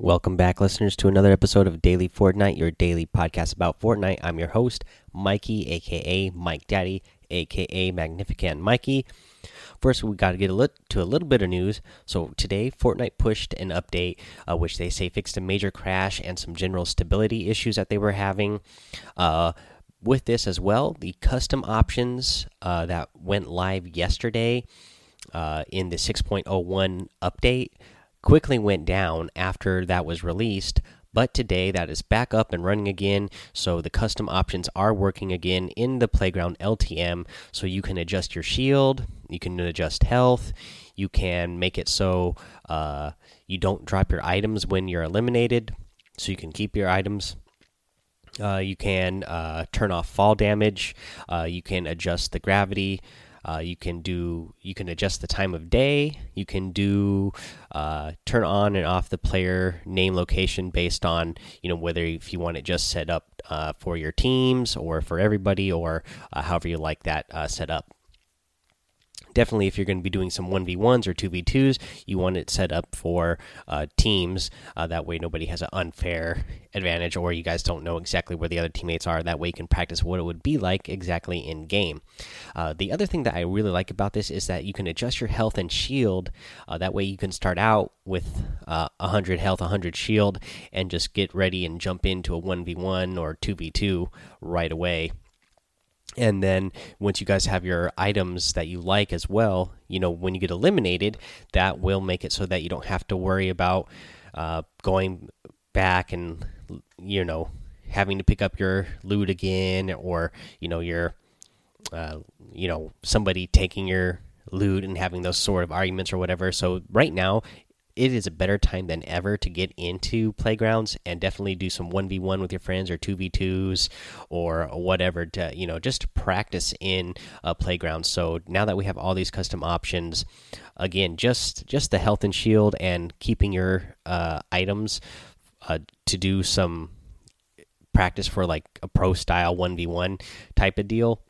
Welcome back, listeners, to another episode of Daily Fortnite, your daily podcast about Fortnite. I'm your host, Mikey, aka Mike Daddy, aka Magnificent Mikey. First, we got to get a lit to a little bit of news. So today, Fortnite pushed an update, uh, which they say fixed a major crash and some general stability issues that they were having. Uh, with this as well, the custom options uh, that went live yesterday uh, in the 6.01 update quickly went down after that was released. But today that is back up and running again. So the custom options are working again in the Playground LTM. So you can adjust your shield, you can adjust health, you can make it so uh, you don't drop your items when you're eliminated. So you can keep your items. Uh, you can uh, turn off fall damage. Uh, you can adjust the gravity. Uh, you can do you can adjust the time of day. You can do uh, turn on and off the player name location based on you know whether if you want it just set up uh, for your teams or for everybody or uh, however you like that uh, set up definitely if you're going to be doing some 1v1s or 2v2s you want it set up for uh, teams uh, that way nobody has an unfair advantage or you guys don't know exactly where the other teammates are. That way you can practice what it would be like exactly in game. Uh, the other thing that i really like about this is that you can adjust your health and shield uh, that way you can start out with uh, 100 health 100 shield and just get ready and jump into a 1v1 or 2v2 right away and then once you guys have your items that you like as well you know when you get eliminated that will make it so that you don't have to worry about uh, going back and you know having to pick up your loot again or you know your uh, you know somebody taking your loot and having those sort of arguments or whatever. So right now it is a better time than ever to get into playgrounds and definitely do some 1v1 with your friends or 2v2s or whatever to you know just practice in a playground. So now that we have all these custom options again just just the health and shield and keeping your uh, items uh, to do some practice for like a pro style 1v1 type of deal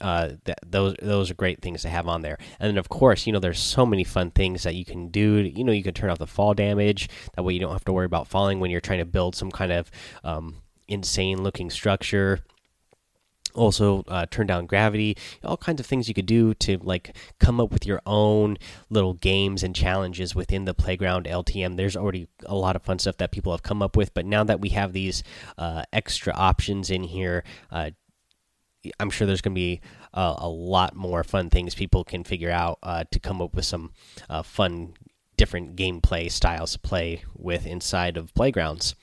uh, those those are great things to have on there. And then of course, you know, there's so many fun things that you can do. You know, you can turn off the fall damage. That way, you don't have to worry about falling when you're trying to build some kind of um, insane looking structure. Also, uh, turn down gravity. All kinds of things you could do to like come up with your own little games and challenges within the playground LTM. There's already a lot of fun stuff that people have come up with, but now that we have these uh, extra options in here, uh, I'm sure there's going to be uh, a lot more fun things people can figure out uh, to come up with some uh, fun, different gameplay styles to play with inside of playgrounds.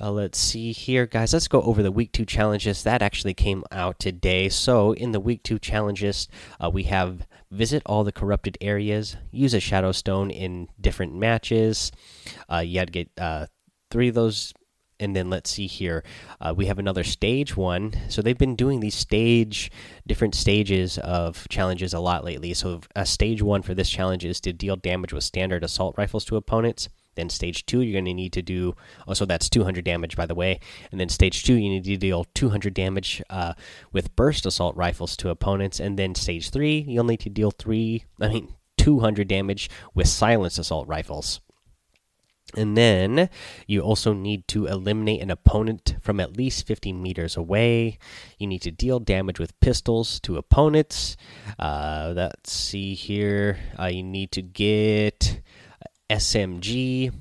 Uh, let's see here, guys. Let's go over the week two challenges that actually came out today. So, in the week two challenges, uh, we have visit all the corrupted areas, use a shadow stone in different matches. Uh, you had to get three of those and then let's see here. Uh, we have another stage one. So they've been doing these stage different stages of challenges a lot lately. So a stage one for this challenge is to deal damage with standard assault rifles to opponents then stage two you're going to need to do oh so that's 200 damage by the way. And then stage two you need to deal 200 damage uh, with burst assault rifles to opponents. And then stage three you'll need to deal three i mean 200 damage with silenced assault rifles and then you also need to eliminate an opponent from at least 50 meters away. You need to deal damage with pistols to opponents. Uh, let's see here. Uh, you need to get SMG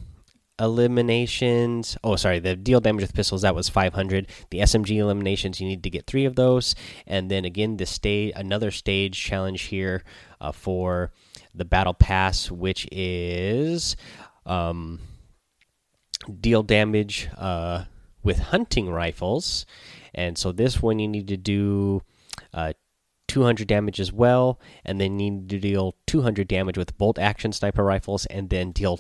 eliminations. Oh, sorry, the deal damage with pistols that was 500. The SMG eliminations you need to get three of those, and then again the stage another stage challenge here uh, for the battle pass, which is um deal damage uh, with hunting rifles, and so this one you need to do uh, 200 damage as well, and then you need to deal 200 damage with bolt action sniper rifles, and then deal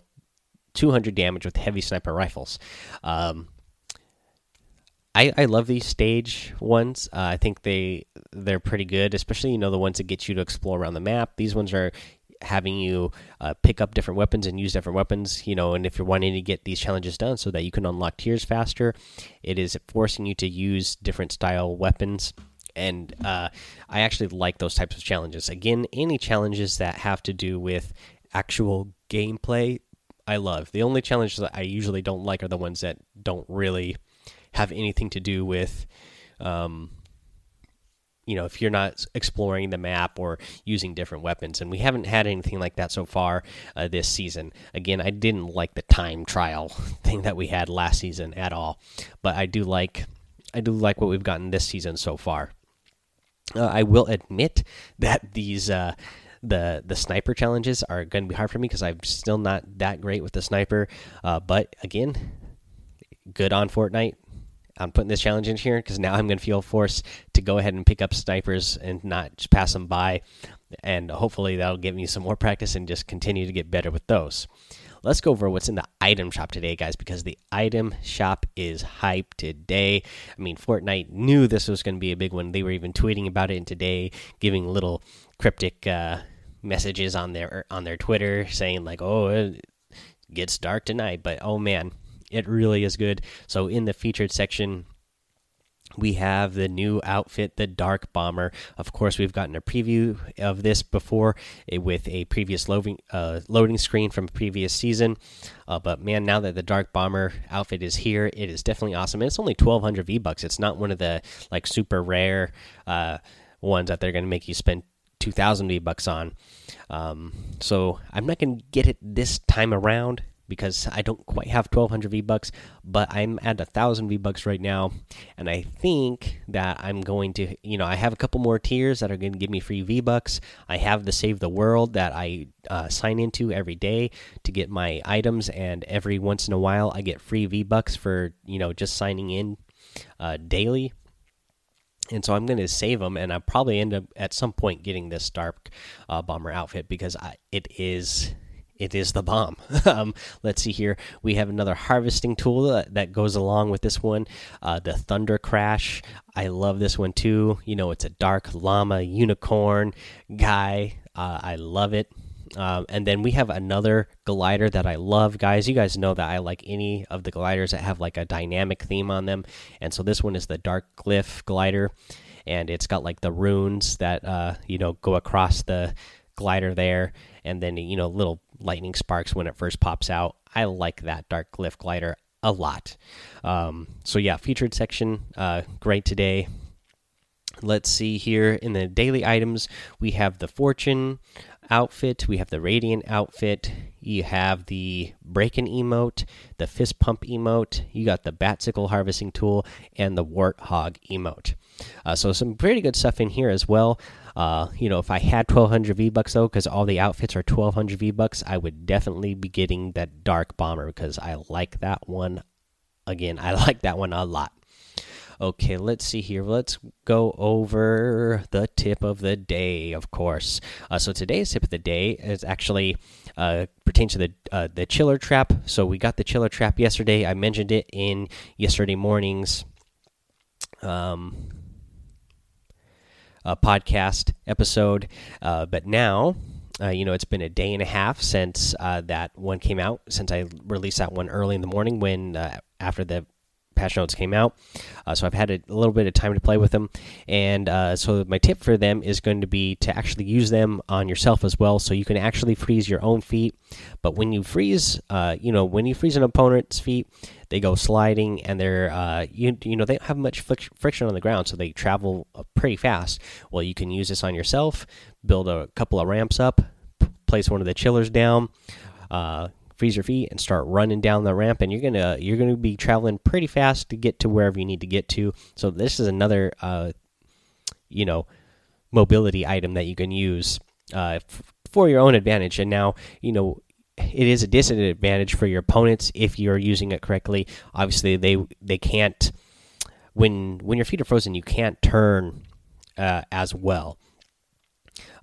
200 damage with heavy sniper rifles. Um, I, I love these stage ones. Uh, I think they they're pretty good, especially you know the ones that get you to explore around the map. These ones are having you uh, pick up different weapons and use different weapons, you know, and if you're wanting to get these challenges done so that you can unlock tiers faster, it is forcing you to use different style weapons. And uh, I actually like those types of challenges. Again, any challenges that have to do with actual gameplay, I love. The only challenges that I usually don't like are the ones that don't really have anything to do with, um, you know, if you're not exploring the map or using different weapons. And we haven't had anything like that so far uh, this season. Again, I didn't like the time trial thing that we had last season at all, but I do like I do like what we've gotten this season so far. Uh, I will admit that these uh, the the sniper challenges are going to be hard for me because I'm still not that great with the sniper. Uh, but again, good on Fortnite. I'm putting this challenge in here because now I'm going to feel forced to go ahead and pick up snipers and not just pass them by. And hopefully that'll give me some more practice and just continue to get better with those. Let's go over what's in the item shop today, guys, because the item shop is hype today. I mean, Fortnite knew this was going to be a big one. They were even tweeting about it today, giving little cryptic uh, messages on their on their Twitter saying like, "Oh, it gets dark tonight," but oh man, it really is good. So in the featured section, we have the new outfit, the Dark Bomber. Of course, we've gotten a preview of this before eh, with a previous loading uh, loading screen from a previous season. Uh, but man, now that the Dark Bomber outfit is here, it is definitely awesome. And it's only 1,200 V bucks. It's not one of the like super rare uh, ones that they're going to make you spend 2,000 V bucks on. Um, so I'm not going to get it this time around because I don't quite have 1200 V bucks, but I'm at a thousand V bucks right now, and I think that I'm going to, you know, I have a couple more tiers that are going to give me free V bucks. I have the Save the World that I uh, sign into every day to get my items, and every once in a while I get free V bucks for you know just signing in uh, daily. And so I'm going to save them, and I'll probably end up at some point getting this Dark uh, Bomber outfit because I, it is it is the bomb. um, let's see here. We have another harvesting tool that, that goes along with this one. Uh, the Thunder Crash. I love this one too. You know, it's a dark llama unicorn guy. Uh, I love it. Um, and then we have another glider that I love, guys. You guys know that I like any of the gliders that have like a dynamic theme on them. And so this one is the Dark Glyph glider, and it's got like the runes that uh, you know go across the glider there, and then you know little lightning sparks when it first pops out. I like that Dark Glyph glider a lot. Um, so yeah, featured section, uh, great today. Let's see here in the daily items, we have the Fortune outfit, we have the Radiant outfit, you have the Breakin emote, the Fist Pump emote, you got the Batsickle harvesting tool, and the Warthog emote. Uh, so some pretty good stuff in here as well. Uh, you know, if I had 1200 V bucks though, because all the outfits are 1200 V bucks, I would definitely be getting that Dark Bomber because I like that one. Again, I like that one a lot. Okay, let's see here. Let's go over the tip of the day, of course. Uh, so today's tip of the day is actually uh, pertains to the uh, the chiller trap. So we got the chiller trap yesterday. I mentioned it in yesterday morning's um, uh, podcast episode. Uh, but now, uh, you know, it's been a day and a half since uh, that one came out, since I released that one early in the morning when uh, after the patch notes came out. Uh, so I've had a, little bit of time to play with them, and so my tip for them is going to be to actually use them on yourself as well. So you can actually freeze your own feet, but when you freeze, you know, when you freeze an opponent's feet, they go sliding and they're uh, you you know they don't have much friction on the ground, so they travel uh, pretty fast. Well, you can use this on yourself, build a couple of ramps up, place one of the chillers down. Uh, freeze your feet and start running down the ramp and you're gonna you're gonna be traveling pretty fast to get to wherever you need to get to so this is another uh, you know mobility item that you can use uh, for your own advantage and now you know it is a disadvantage for your opponents if you're using it correctly obviously they they can't when when your feet are frozen you can't turn uh, as well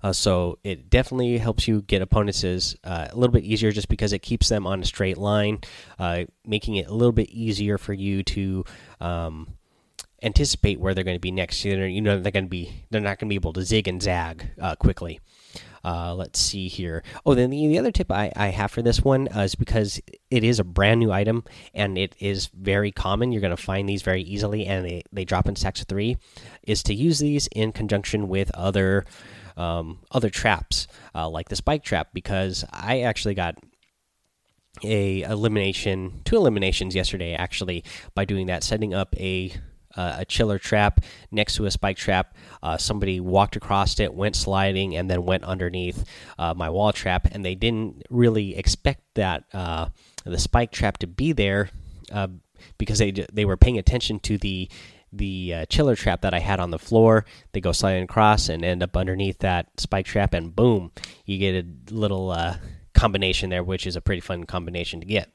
uh, so it definitely helps you get opponents uh, a little bit easier just because it keeps them on a straight line, uh, making it a little bit easier for you to um, anticipate where they're going to be next. You know, they're going to be they're not going to be able to zig and zag uh, quickly. Uh, let's see here. Oh, then the, the other tip I, I have for this one uh, is because it is a brand new item and it is very common. You're going to find these very easily, and they, they drop in stacks of three. Is to use these in conjunction with other um, other traps uh, like the spike trap because I actually got a elimination, two eliminations yesterday actually by doing that, setting up a a chiller trap next to a spike trap. Uh, somebody walked across it, went sliding, and then went underneath uh, my wall trap. And they didn't really expect that uh, the spike trap to be there uh, because they they were paying attention to the the uh, chiller trap that I had on the floor. They go sliding across and end up underneath that spike trap, and boom, you get a little combination there, which is a pretty fun combination to get.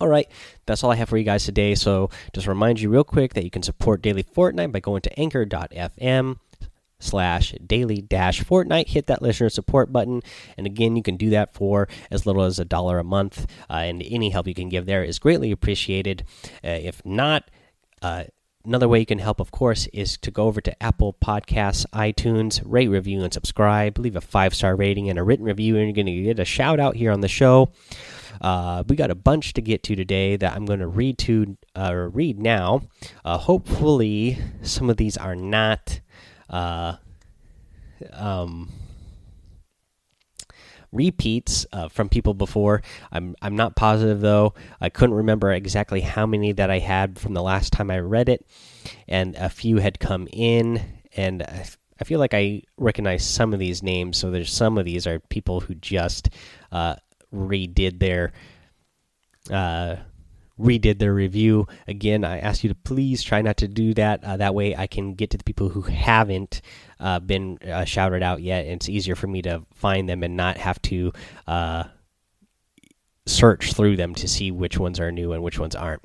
All right, that's all I have for you guys today. So just remind you real quick that you can support Daily Fortnite by going to anchor.fm slash daily dash Fortnite. Hit that listener support button. And again, you can do that for as little as a dollar a month. Uh, and any help you can give there is greatly appreciated. Uh, if not, uh, Another way you can help, of course, is to go over to Apple Podcasts, iTunes, rate, review, and subscribe. Leave a five star rating and a written review, and you're going to get a shout out here on the show. Uh, we got a bunch to get to today that I'm going to read to uh, read now. Uh, hopefully, some of these are not. Uh, um, repeats uh, from people before. I'm I'm not positive though. I couldn't remember exactly how many that I had from the last time I read it, and a few had come in, and I, feel like I recognize some of these names. So there's some of these are people who just uh, redid their. Uh, redid their review again i ask you to please try not to do that uh, that way i can get to the people who haven't uh, been uh, shouted out yet and it's easier for me to find them and not have to uh, search through them to see which ones are new and which ones aren't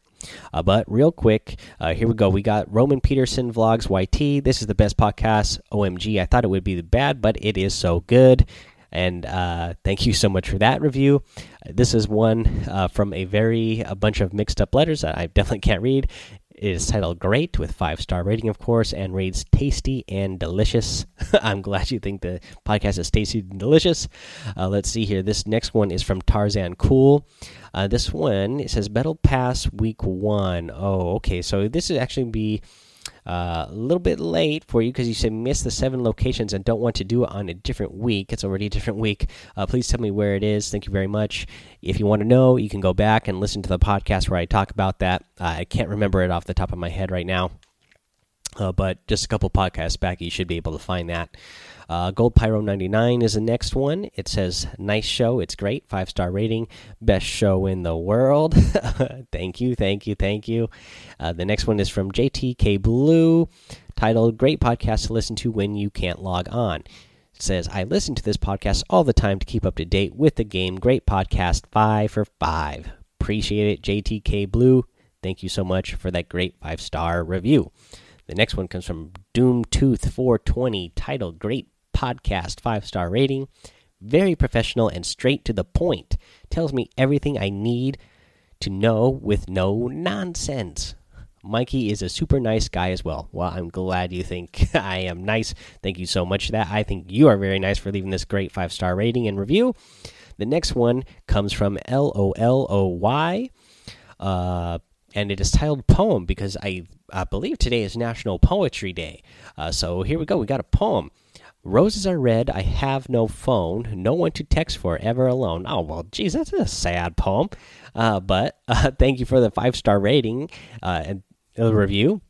uh, but real quick, uh, here we go. We got Roman Peterson Vlogs YT. This is the best podcast. OMG, I thought it would be the bad, but it is so good. And uh, thank you so much for that review. This is one uh, from a very a bunch of mixed up letters that I definitely can't read. It is titled Great with five star rating, of course, and reads tasty and delicious. I'm glad you think the podcast is tasty and delicious. Uh, let's see here. This next one is from Tarzan Cool. Uh, this one it says Battle Pass Week One. Oh, okay. So this would actually be uh, a little bit late for you because you said miss the seven locations and don't want to do it on a different week. It's already a different week. Uh, please tell me where it is. Thank you very much. If you want to know, you can go back and listen to the podcast where I talk about that. Uh, I can't remember it off the top of my head right now. Uh, but just a couple podcasts back, you should be able to find that. Uh, Gold Pyro 99 is the next one. It says, Nice show. It's great. Five star rating. Best show in the world. thank you. Thank you. Thank you. Uh, the next one is from JTK Blue, titled, Great podcast to listen to when you can't log on. It says, I listen to this podcast all the time to keep up to date with the game. Great podcast. Five for five. Appreciate it, JTK Blue. Thank you so much for that great five star review. The next one comes from Doomtooth420, titled Great Podcast, five star rating. Very professional and straight to the point. Tells me everything I need to know with no nonsense. Mikey is a super nice guy as well. Well, I'm glad you think I am nice. Thank you so much for that. I think you are very nice for leaving this great five star rating and review. The next one comes from L O L O Y. Uh, and it is titled Poem because I, I believe today is National Poetry Day. Uh, so here we go. We got a poem. Roses are red. I have no phone. No one to text for. Ever alone. Oh well, geez, that's a sad poem. Uh, but uh, thank you for the five star rating uh, and review.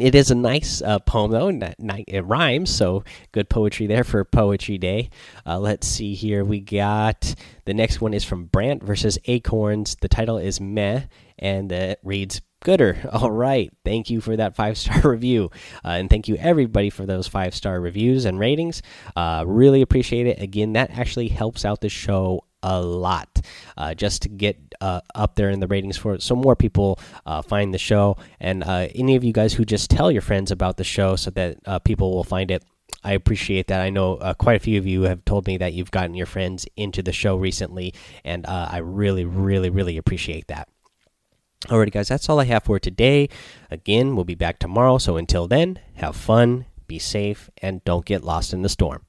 It is a nice uh, poem though, and it rhymes, so good poetry there for Poetry Day. Uh, let's see here. We got the next one is from Brant versus Acorns. The title is Meh, and it reads gooder. All right. Thank you for that five star review. Uh, and thank you, everybody, for those five star reviews and ratings. Uh, really appreciate it. Again, that actually helps out the show a lot uh, just to get uh, up there in the ratings for it so more people uh, find the show. And uh, any of you guys who just tell your friends about the show so that people will find it. I appreciate that. I know uh, quite a few of you have told me that you've gotten your friends into the show recently, and uh, I really, really, really appreciate that. Alrighty, guys, that's all I have for today. Again, we'll be back tomorrow. So until then, have fun, be safe, and don't get lost in the storm.